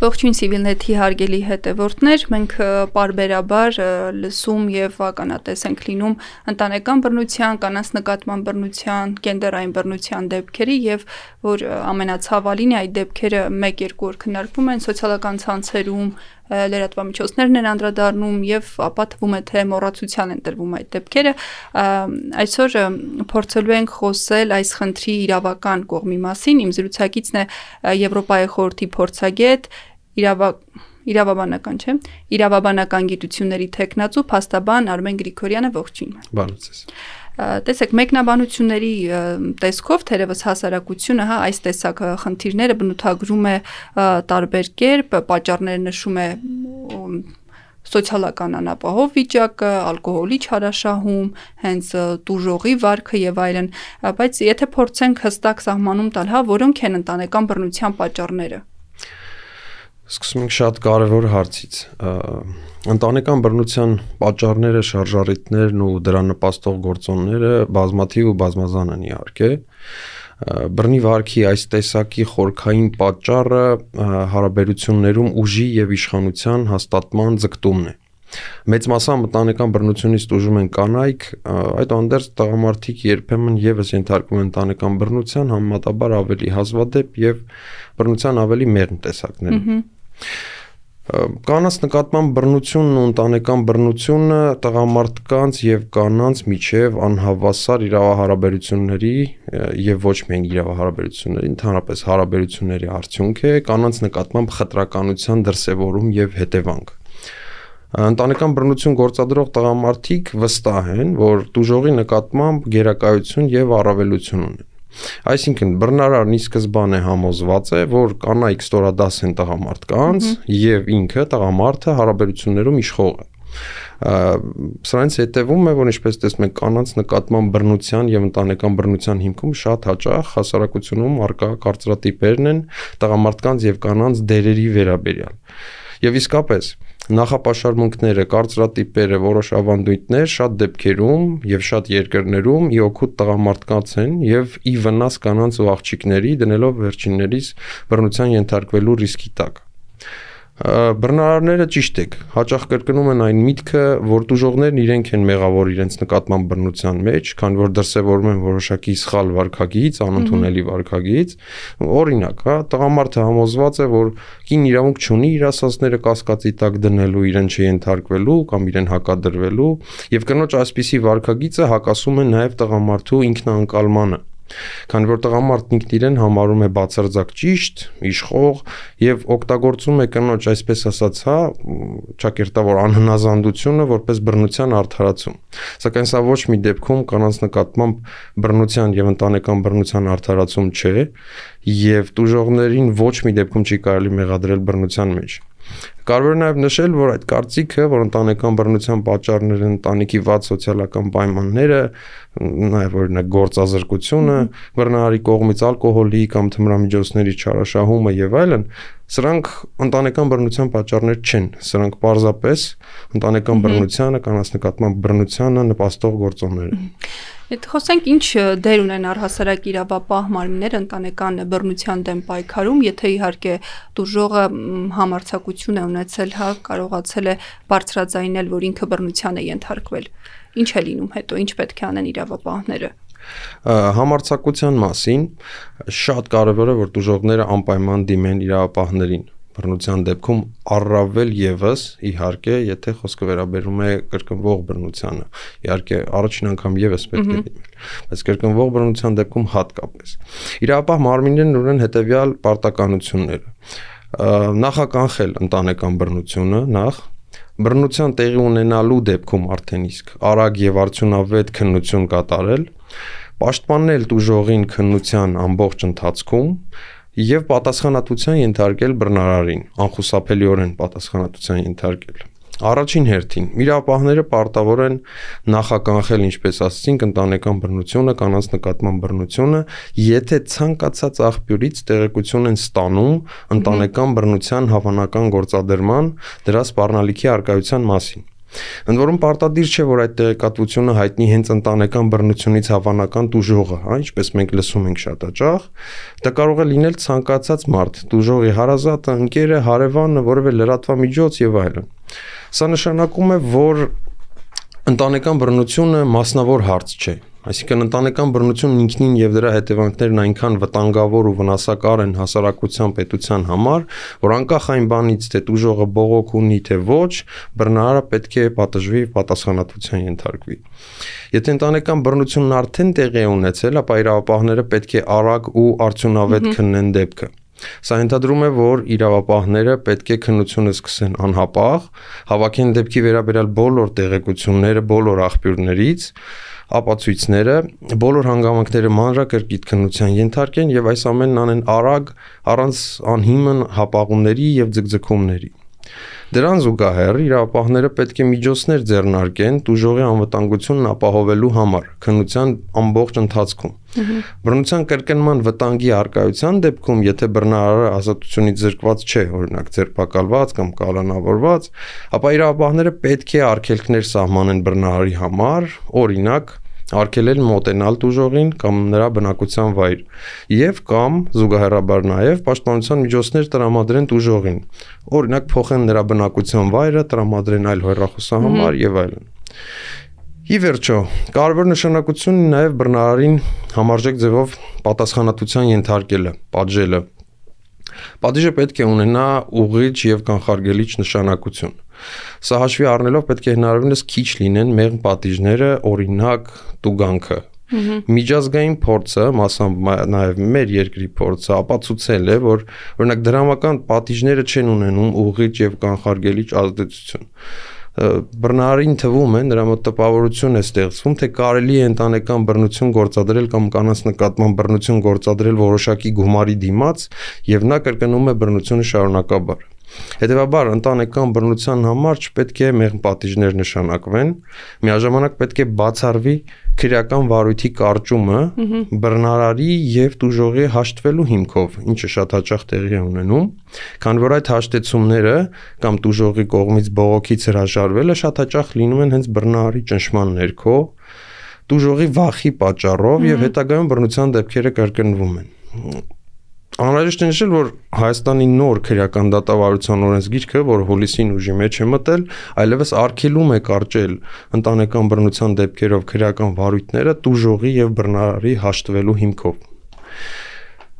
Ողջույն Civilnet-ի հարգելի հետևորդներ, մենք parberabar լսում եւ ականատես ենք լինում ընտանեկան բռնության, կանանց նկատմամբ բռնության, գենդերային բռնության դեպքերի եւ որ ամենացավալին է այդ դեպքերը 1-2 օր քննարկվում են սոցիալական ցանցերում, լրատվամիջոցներն են անդրադառնում եւ ապա թվում է թե մոռացության են տրվում այդ դեպքերը այսօր փորձելու ենք խոսել այս խնդրի իրավական կողմի մասին իմ զրուցակիցն է Եվրոպայի խորհրդի փորձագետ իրավա իրավաբանական, չէ՞։ Իրավաբանական գիտությունների տեխնացու փաստաբան Արմեն Գրիգորյանը ողջույն։ Բարեցես։ Տեսեք, մեկնաբանությունների տեսքով թերևս հասարակությունը հա այս տեսակ խնդիրները բնութագրում է տարբեր կերպ, պատճառները նշում է սոցիալական անապահով վիճակը, ալկոհոլի չարաշահում, հենց տուժողի վարքը եւ այլն, բայց եթե փորձենք հստակ սահմանում տալ, հա, որոնք են ընտանեկան բռնության պատճառները Սկսում ենք շատ կարևոր հարցից։ Ընտանեկան բռնության պատճառները, շարժառիթներն ու դրան նպաստող գործոնները բազմաթիվ ու բազմազան են իհարկե։ Բռնի վարքի այս տեսակի խորքային պատճառը հարաբերություններում ուժի եւ իշխանության հաստատման ձգտումն է։ Մեծ մասամբ ընտանեկան բռնությունից դժում են կանայք, այդուհանդերձ տղամարդիկ երբեմն եւս ենթարկվում են ընտանեկան բռնության համեմատաբար ավելի հազվադեպ եւ բռնության ավելի մերն տեսակներում։ Կանանց նկատմամբ բռնությունն ու ընտանեկան բռնությունը տղամարդկանց եւ կանանց միջև անհավասար իրավահարաբերությունների եւ ոչ միայն իրավահարաբերությունների, ընդհանրապես հարաբերությունների արդյունք է, կանանց նկատմամբ խտրականության դրսևորում եւ հետևանք ընտանեկան բռնություն գործադրող տղամարդիկ վստահ են, որ դուժողի նկատմամբ գերակայություն եւ առավելություն ունեն։ Այսինքն բռնարարն ի սկզբանե համոզված է, որ կանայք ստորադաս են տղամարդկանց եւ ինքը տղամարդը հարաբերություններում իշխող է սրանից հետևում է, որ ինչպես տեսնում եք, կանանց նկատմամբ բռնության եւ ընտանեկան բռնության հիմքում շատ հաճախ հասարակությունում արկա կարծրատիպերն են տղամարդկանց եւ կանանց դերերի վերաբերյալ։ Եվ իսկապես նախապաշարմունքները, կարծրատիպերը, որոշ ավանդույթներ շատ դեպքերում եւ շատ երկրներում ի օգուտ տղամարդկանց են եւ ի վնաս կանանց ու աղջիկների դնելով վերջիններիս բռնության ենթարկվելու ռիսկի տակ բռնարարները ճիշտ եք հաճախ կրկնում են այն միտքը որ դժողներն իրենք են մեղավոր իրենց նկատմամբ բռնության մեջ քան որ դրսևորում են որոշակի սխալ վարքագիծ անընդունելի վարքագիծ օրինակ հա տղամարդը համոզված է որ կին իրավունք չունի իր ասածները կասկածի տակ դնելու իրեն չենթարկվելու կամ իրեն հակադրվելու եւ կնոջ այսպիսի վարքագիծը հակասում է նաեւ տղամարդու ինքնանկալմանը Քանի որ տղամարդն ինքն իրեն համարում է բացարձակ ճիշտ, իշխող եւ օգտագործում է կնոջ այսպես ասած, հա, ճակերտավոր անհնազանդությունը որպես բռնության արդարացում։ Սակայն սա ոչ մի դեպքում կանանց նկատմամբ բռնության եւ ընտանեկան բռնության արդարացում չէ եւ դժողներին ոչ մի դեպքում չի կարելի մեղադրել բռնության մեջ։ Կարևոր է նաև նշել, որ այդ կարծիքը, որ ընտանեկան բռնության պատճառները ընտանիքի վատ սոցիալական պայմանները, նաև օրինակ գործազրկությունը, բռնարարի կողմից ալկոհոլի կամ թմրամիջոցների չարաշահումը եւ այլն, սրանք ընտանեկան բռնության պատճառներ չեն։ Սրանք պարզապես ընտանեկան բռնությանը, կանանց նկատմամբ բռնությանը նպաստող գործոններ են։ Եթե խոսենք ինչ դեր ունեն առհասարակ իրավապահ մարմինները ընտանեկան բռնության դեմ պայքարում, եթե իհարկե դուժողը համարցակություն է ունեցել, հա, կարողացել է բարձրաձայնել, որ ինքը բռնության է ենթարկվել։ Ինչ է լինում հետո, ինչ պետք է անեն իրավապահները համարցակության մասին շատ կարևոր է որ դժողները անպայման դիմեն իրավապահներին բռնության դեպքում առավել եւս իհարկե եթե խոսքը վերաբերում է կրկնվող բռնությանը իհարկե առաջին անգամ եւս պետք է դիմել բայց կրկնվող բռնության դեպքում հատկապես իրապահ մարմիններն ունեն հետեւյալ պարտականությունները նախականխել ընտանեկան բռնությունը նախ բռնության տեղի ունենալու դեպքում արդեն իսկ արագ եւ արդյունավետ քննություն կատարել պաշտպանել դուժողին քննության ամբողջ ընթացքում եւ պատասխանատվության ենթարկել բռնարարին, անխուսափելիորեն պատասխանատվության ենթարկել։ Առաջին հերթին. Իրապահները պարտավոր են նախականխել, ինչպես ասացինք, ընտանեկան բռնությունը, կանանց նկատմամբ բռնությունը, եթե ցանկացած աղբյուրից տեղեկություն են ստանում ընտանեկան բռնության հավանական գործադրման, դրա սպառնալիքի արկայության մասին։ Ընդ որում պարտադիր չէ, որ այդ տեղեկատվությունը հայտնի հենց ընտանեկան բռնությունից հավանական դուժողը, հա, ինչպես մենք լսում ենք շատ հաճախ, դա կարող է լինել ցանկացած մարդ, դուժողի հարազատը, ընկերը, հարևանը, որևէ լրատվամիջոց եւ այլն։ Սա նշանակում է, որ ընտանեկան բռնությունը մասնավոր հարց չէ Այսինքն ընտանեկան բռնությունն ինքնին եւ դրա հետևանքներն այնքան վտանգավոր ու վնասակար են հասարակության պետության համար, որ անկախ այն բանից, թե դուժողը բողոք ունի թե ոչ, բռնարարը պետք է պատժվի պատասխանատվության ենթարկվի։ Եթե ընտանեկան բռնությունն արդեն տեղի է ունեցել, ապա իրավապահները պետք է արագ ու արդյունավետ քննեն դեպքը։ Սա ընդհանրում է, որ իրավապահները պետք է քննությունը սկսեն անհապաղ, հավաքեն դեպքի վերաբերյալ բոլոր տեղեկությունները բոլոր աղբյուրներից, ապացույցները, բոլոր հանգամանքները մանրակրկիտ քննության ենթարկեն եւ այս ամենն անեն արագ, առանց անհիմն հապաղումների եւ ձգձգումների։ Դրան զուգահեռ իրավապահները պետք է միջոցներ ձեռնարկեն դուժողի անվտանգությունն ապահովելու համար քննության ամբողջ ընթացքում։ Բռնության կրկնման վտանգի արկայության դեպքում, եթե բռնարարը ազատությունից զրկված չէ, օրինակ ձերբակալված կամ կալանավորված, ապա իրավապահները պետք է արգելքներ սահմանեն բռնարարի համար, օրինակ արգելել մոտենալ դուժողին կամ նրա բնակության վայր եւ կամ զուգահեռաբար նաեւ պաշտպանության միջոցներ տրամադրեն դուժողին օրինակ փոխեն նրա բնակության վայրը տրամադրեն այլ հեռախոսահամար եւ այլն Ի վերջո, կարևոր նշանակություն ունի նաև բռնարարին համարժեք ձևով պատասխանատվության ենթարկելը, պատժելը։ Պատիժը պետք է ունենա ուղիղ եւ կանխարգելիչ նշանակություն։ Սա հաշվի առնելով պետք է հնարավորինս քիչ լինեն մեղմ պատիժները, օրինակ տուգանքը։ Միջազգային փորձը, մասամբ նաև մեր երկրի փորձը ապացուցել է, որ օրինակ դրամական պատիժները չեն ունենում ուղիղ եւ կանխարգելիչ ազդեցություն բռնարին թվում է նրա մոտ տպավորություն է ստեղծվում թե կարելի է ընտանեկան բռնություն գործադրել կամ կանանց նկատմամբ բռնություն գործադրել որոշակի գումարի դիմաց եւ նա կրկնում է բռնությունը շարունակաբար Հետևաբար ընտանեկան բռնության համար չպետք է մեղմ պատիժներ նշանակվեն, միաժամանակ պետք է բացառվի քրեական վարույթի կարճումը բռնարարի եւ դուժողի հաշտվելու հիմքով, ինչը շատ հաճախ տեղի է ունենում, քան որ այդ հաշտեցումները կամ դուժողի կողմից բողոքից հրաժարվելը շատ հաճախ լինում են հենց բռնարարի ճնշման ներքո, դուժողի վախի պատճառով եւ հետագայում բռնության դեպքերը կրկնվում են Անհրաժեշտ է նշել, որ Հայաստանի նոր քրեական դատավարության օրենսգիրքը, որ հոլիսին ուժի մեջ է մտել, այլևս արգելում է կարճել ընտանեկան բռնության դեպքերով քրեական վարույթները տուժողի եւ բռնարարի հաշտվելու հիմքով։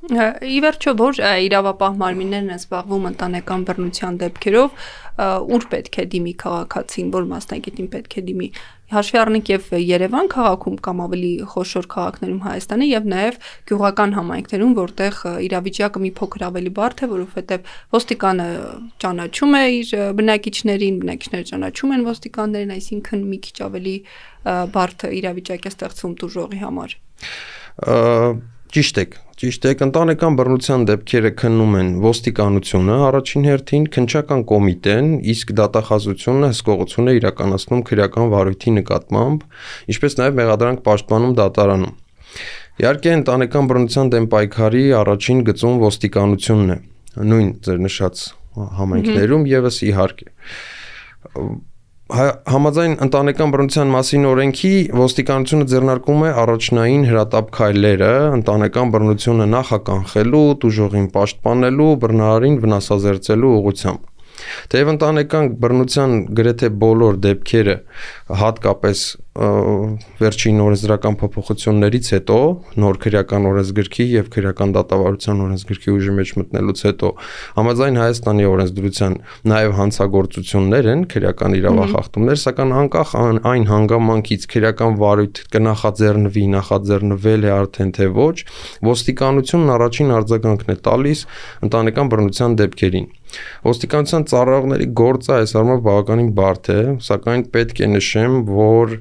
Ի վերջո որ իրավապահ մարմիններն են զբաղվում ընտանեկան բռնության դեպքերով, ուր պետք է դիմի քաղաքացին, որ մասնագետին պետք է դիմի հաշվի առնենք եւ Երևան քաղաքում կամ ավելի խոշոր քաղաքներում Հայաստանի եւ նաեւ գյուղական համայնքներում, որտեղ իրավիճակը մի փոքր ավելի բարդ է, որովհետեւ ոստիկանը ճանաչում է իր բնակիչներին, բնակիչները ճանաչում են ոստիկաններին, այսինքն մի քիչ ավելի բարդ իրավիճակ է ստեղծվում դուժողի համար։ Ճիշտ եք, ճիշտ եք, ընտանեկան բռնության դեպքերը քննում են ոստիկանությունը առաջին հերթին, քնչական կոմիտեն, իսկ դատախազությունը հսկողությունը իրականացնում քրեական վարույթի նկատմամբ, ինչպես նաև մեղադրանք պաշտպանում դատարանում։ Իհարկե ընտանեկան բռնության դեմ պայքարի առաջին գծում ոստիկանությունն է, նույն ձեր նշած համայնքներում եւս իհարկե Հա, համաձայն ընտանեկան բռնության մասին օրենքի ոստիկանությունը ձեռնարկում է առաջնային հրատապ քայլերը ընտանեկան բռնությունը նախականխելու, դուժողին պաշտպանելու, բռնարարին վնասազերծելու ուղղությամբ։ Թեև ընտանեկան բռնության գրեթե բոլոր դեպքերը հատկապես վերջին օրենսդրական փոփոխություններից հետո նոր քրեական օրենսգրքի եւ քրեական դատավարության օրենսգրքի ուժի մեջ մտնելուց հետո համաձայն Հայաստանի օրենսդրության նաեւ հանցագործություններ են քրեական իրավախախտումներ, սակայն անկախ այն հանգամանքից քրեական վարույթ կնախաձեռնվի, նախաձեռնվել է արդեն թե ոչ, ոստիկանությունն առաջին արձագանքն է տալիս ընտանեկան բռնության դեպքերին Ոստիկանության ծառայողների գործը այս առումով բավականին բարդ է, սակայն պետք է նշեմ, որ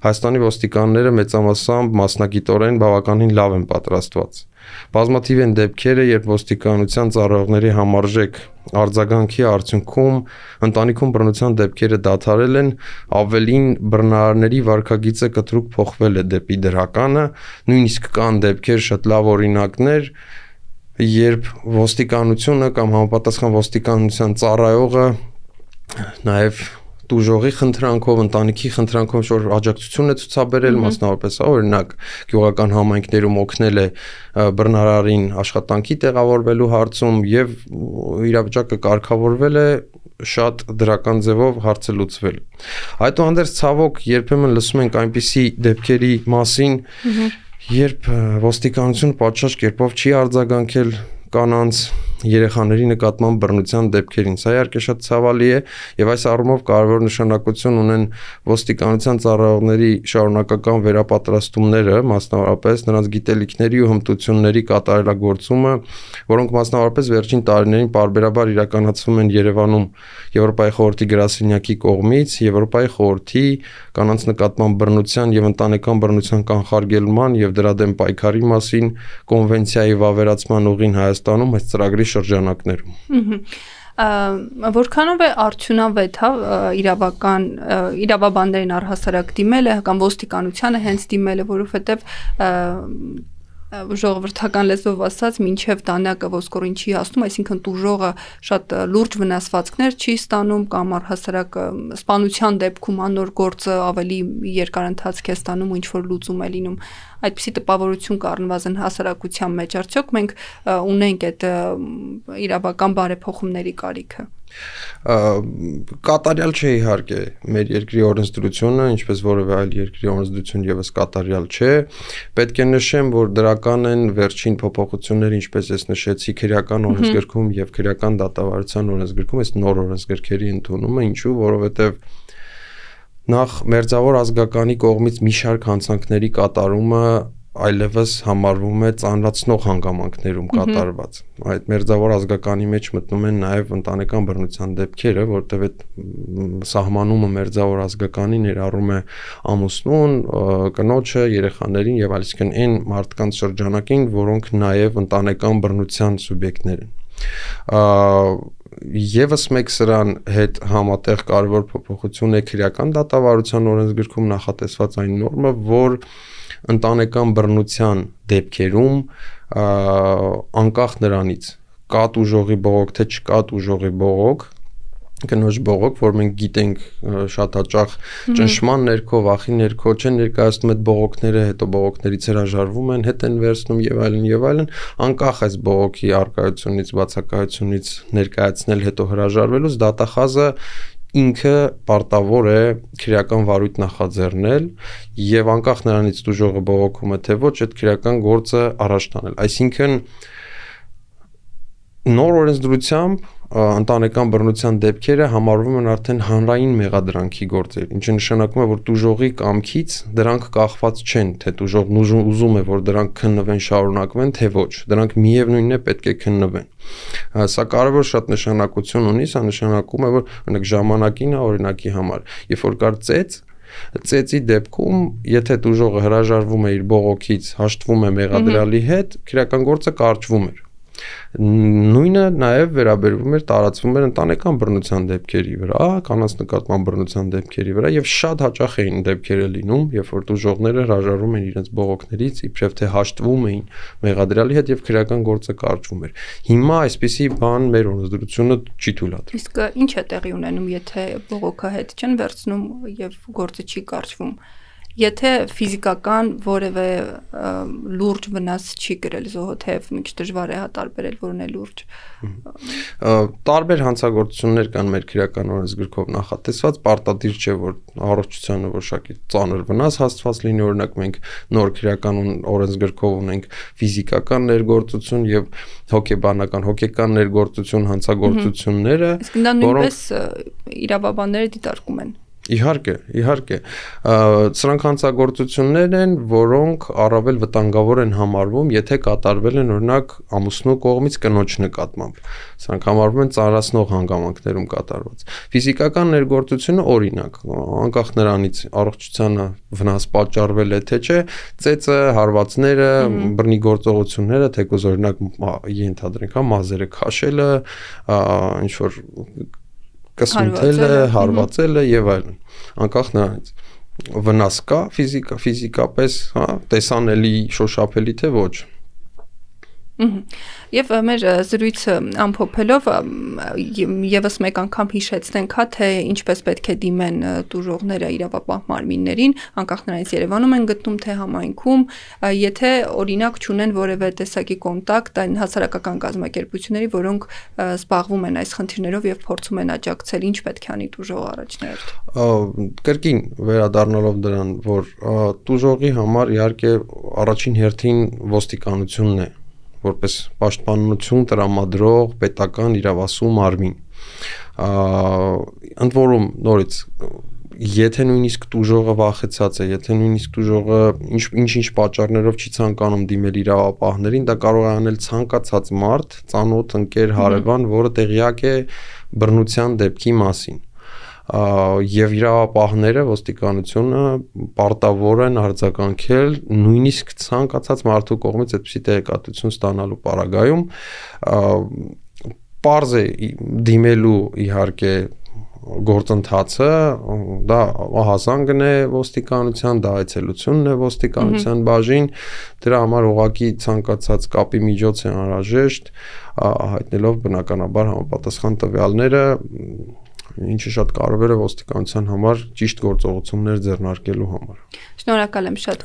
Հայաստանի ոստիկանները մեծամասամբ մասնագիտորեն բավականին լավ են պատրաստված։ Բազմաթիվ են դեպքերը, երբ ոստիկանության ծառայողների համարժեք արձագանքի արդյունքում ընտանիքում բռնության դեպքերը դադարել են, ավելին բռնարարների վարկագիծը կտրուկ փոխվել է դեպի դրականը, նույնիսկ կան դեպքեր շատ լավ օրինակներ, երբ ոստիկանությունը կամ համապատասխան ոստիկանության ծառայողը նաև դուժողի խնդրանքով, ընտանիքի խնդրանքով որ աջակցություն է ցուցաբերել մասնավորապես, հա, օրինակ գյուղական համայնքներում օգնել է բռնարարին աշխատանքի տեղավորվելու հարցում եւ իրավիճակը կարգավորվել է շատ դրական ձևով հարցը լուծվել։ Այդուհանդերձ ցավոք երբեմն լսում ենք այնպիսի դեպքերի մասին, երբ ոստիկանություն պատշաճ կերպով չի արձագանքել կանանց երեխաների նկատմամբ բռնության դեպքերին։ Սա իհարկե շատ ցավալի է եւ այս առումով կարևոր նշանակություն ունեն ոստիկանության ծառայողների շարունակական վերապատրաստումները, մասնավորապես նրանց գիտելիքների ու հմտությունների կատարելագործումը, որոնք մասնավորապես վերջին տարիներին parberabar իրականացվում են Երևանում Եվրոպայի խորհրդի գրասենյակի կողմից, Եվրոպայի խորհրդի կանանց նկատմամբ բռնության եւ ընտանեկան բռնության կանխարգելման եւ դրա դեմ պայքարի մասին կոնվենցիայի վավերացման ուղին Հայաստանում այս ծրագրի շրջանակներում որքանով է արդյունավետ հա իրավական իրավաբաններին առհասարակ դիմելը կամ ոստիկանությանը հենց դիմելը որովհետև ժողովրդական լեզվով ասած, ինչև դանակը ոսկորին չի հասնում, այսինքն տուժողը շատ լուրջ վնասվածքներ չի ստանում կամ առհասարակ սպանության դեպքում անոր գործը ավելի երկար ընթացք է ստանում ու ինչ որ լուծում է լինում այդպիսի տպավորություն կա առնվազն հասարակության մեջ արդյոք մենք ունենք այդ իրավական բարեփոխումների կարիքը կատարյալ չէ իհարկե մեր երկրի օրենսդրությունը, ինչպես որևէ այլ երկրի օրենսդրություն եւս կատարյալ չէ։ Պետք է նշեմ, որ դրական են վերջին փոփոխությունները, ինչպես ես նշեցի, քրեական օրենսգրքում եւ քրեական դատավարության օրենսգրքում, այս նոր օրենսգրքերի ընդունումը, ինչու, որովհետեւ նախ մերձավոր ազգականի կողմից մի շարք հանցանքների կատարումը այլևս համարվում է ծանրացնող հանգամանքներում կատարված։ Այդ մերձավոր ազգականի մեջ մտնում են նաև ընտանեկան բռնության դեպքերը, որտեղ այդ սահմանումը մերձավոր ազգականի ներառում է ամուսնուն, կնոջը, երեխաներին եւ այսինքն այն մարդկանց շրջանակին, որոնք նաև ընտանեկան բռնության սուբյեկտներ են Եվս մեկ սրան հետ համատեղ կարևոր փոփոխություն է քրեական դատավարության օրենսգրքում նախատեսված այն նորմը, որ ընտանեկան բռնության դեպքերում անկախ նրանից կա ուժողի բողոք թե չկա ուժողի բողոք կնոջ բողոք, որ մենք գիտենք շատ հաճախ ճնշման ներքո, վախի ներքո չեն ներկայացնում այդ բողոքները, հետո բողոքներից հրաժարվում են, հետ են վերցնում եւ այլն եւ այլն, անկախ այս բողոքի արկայությունից, բացակայությունից ներկայացնել հետո հրաժարվելուց դատախազը ինքը պարտավոր է քրեական վարույթ նախաձեռնել եւ անկախ նրանից դժողը բողոքում է թե ոչ այդ քրեական գործը առաջ տանել այսինքն նոր օրենսդրությամբ ընտանեկան բռնության դեպքերը համարվում են արդեն հանրային մեղադրանքի գործեր, ինչը նշանակում է, որ դուժողի կամքից դրանք կախված չեն, թե դուժողն ուզում է, որ դրանք քննվեն, շարունակվեն, թե ոչ։ Դրանք միևնույնն է պետք է քննվեն։ Սա կարևոր շատ նշանակություն ունի, սա նշանակում է, որ օրինակ ժամանակին օրինակի համար, երբ որ կար ծեծ, ծեծի դեպքում, եթե դուժողը հրաժարվում է իր բողոքից, հաշտվում է մեղադրալի հետ, քրական գործը կարճվում էր Նույնը նաև վերաբերվում էր տարածվում էր ընտանեկան բռնության դեպքերի վրա, կանանց նկատմամբ բռնության դեպքերի վրա եւ շատ հաճախ էին դեպքերը լինում, երբ որ դժողները հրաժարվում են իրենց բողոքներից, իբրև թե հաշտվում էին մեղադրյալի հետ եւ քրեական գործը կարճվում էր։ Հիմա այսպիսի բան մեր օրենսդրությունը չի թույլատրում։ Իսկ ինչ է տեղի ունենում, եթե բողոքը հետ չեն վերցնում եւ գործը չի կարճվում Եթե ֆիզիկական որևէ լուրջ վնաս չի գրել զոհոթև, մի քիչ դժվար է հա տարբերել, որն է լուրջ։ Տարբեր հանցագործություններ կան մեր քրական օրենսգրքով նախատեսված, պարտադիր չէ, որ առողջությանը որոշակի ծանր վնաս հասցված լինի, օրինակ մենք նոր քրական օրենսգրքով ունենք ֆիզիկական ներգործություն եւ հոգեբանական, հոգեկան ներգործություն հանցագործությունները, որոնք նույնպես իրավաբանները դիտարկում են Իհարկե, իհարկե։ Սրանք հանցագործություններ են, որոնք առավել վտանգավոր են համարվում, եթե կատարվել են օրինակ ամուսնու կողմից կնոջ նկատմամբ։ Սրանք համարվում են ծառացնող հանգամանքներում կատարված։ Ֆիզիկական ներգործությունը օրինակ, անկախ նրանից առողջությանը վնաս պատճառվել է թե չէ, ծեծը, հարվածները, բռնի գործողությունները, թեկոզ օրինակ ենթադրենք, հա, մազերը քաշելը, ինչ որ կսունթելը, հարվածելը եւ այլն։ Անկախ նրանից վնաս կա ֆիզիկա, ֆիզիկապես, հա, տեսանելի, շոշափելի թե ոչ։ Եվ մեր զրույցը ամփոփելով եւս մեկ անգամ հիշեցնենք, հա թե ինչպես պետք է դիմեն դժողները իրավապահ մարմիններին, անկախ նրանից Երևանում են գտնում թե համայնքում, եթե օրինակ ճունեն որևէ տեսակի կոնտակտ այն հասարակական կազմակերպությունների, որոնք զբաղվում են այս խնդիրներով եւ փորձում են աջակցել, ինչ պետք է անի դժող առաջնահերթ։ Կրկին վերադառնալով դրան, որ դժողի համար իհարկե առաջին հերթին ոստիկանությունն է որպես պաշտպանություն տրամադրող պետական իրավասու մարմին ընդ որում նորից եթե նույնիսկ դուժողը վախեցած է, եթե նույնիսկ դուժողը ինչ ինչ-ինչ պատճառներով չի ցանկանում դիմել իրավապահներին, դա կարող է անել ցանկացած մարդ, ծանոթ, ընկեր, հարևան, որը տեղյակ է բռնության դեպքի մասին եւ իրավապահները ոստիկանությունը պարտավոր են արձագանքել նույնիսկ ցանկացած մարդու կողմից այդպիսի տեղեկատվություն ստանալու պարագայում པարզ է դիմելու իհարկե գործընթացը դա հասանգն է ոստիկանության, դա այցելությունն է ոստիկանության բաժին, դրա համար ուղակի ցանկացած կապի միջոց է անհրաժեշտ հայտնելով բնականաբար համապատասխան տվյալները ինչը շատ կարևոր է ոստիկանության համար ճիշտ գործողություններ ձեռնարկելու համար։ Շնորհակալ եմ շատ։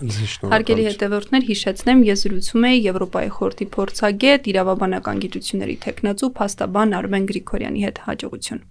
Հարգելի հետևորդներ, հիշեցնեմ, ես զրուցում եի Եվրոպայի խորհրդի փորձագետ, իրավաբանական գիտությունների տեխնացու փաստաբան Արմեն Գրիգորյանի հետ հաջողություն։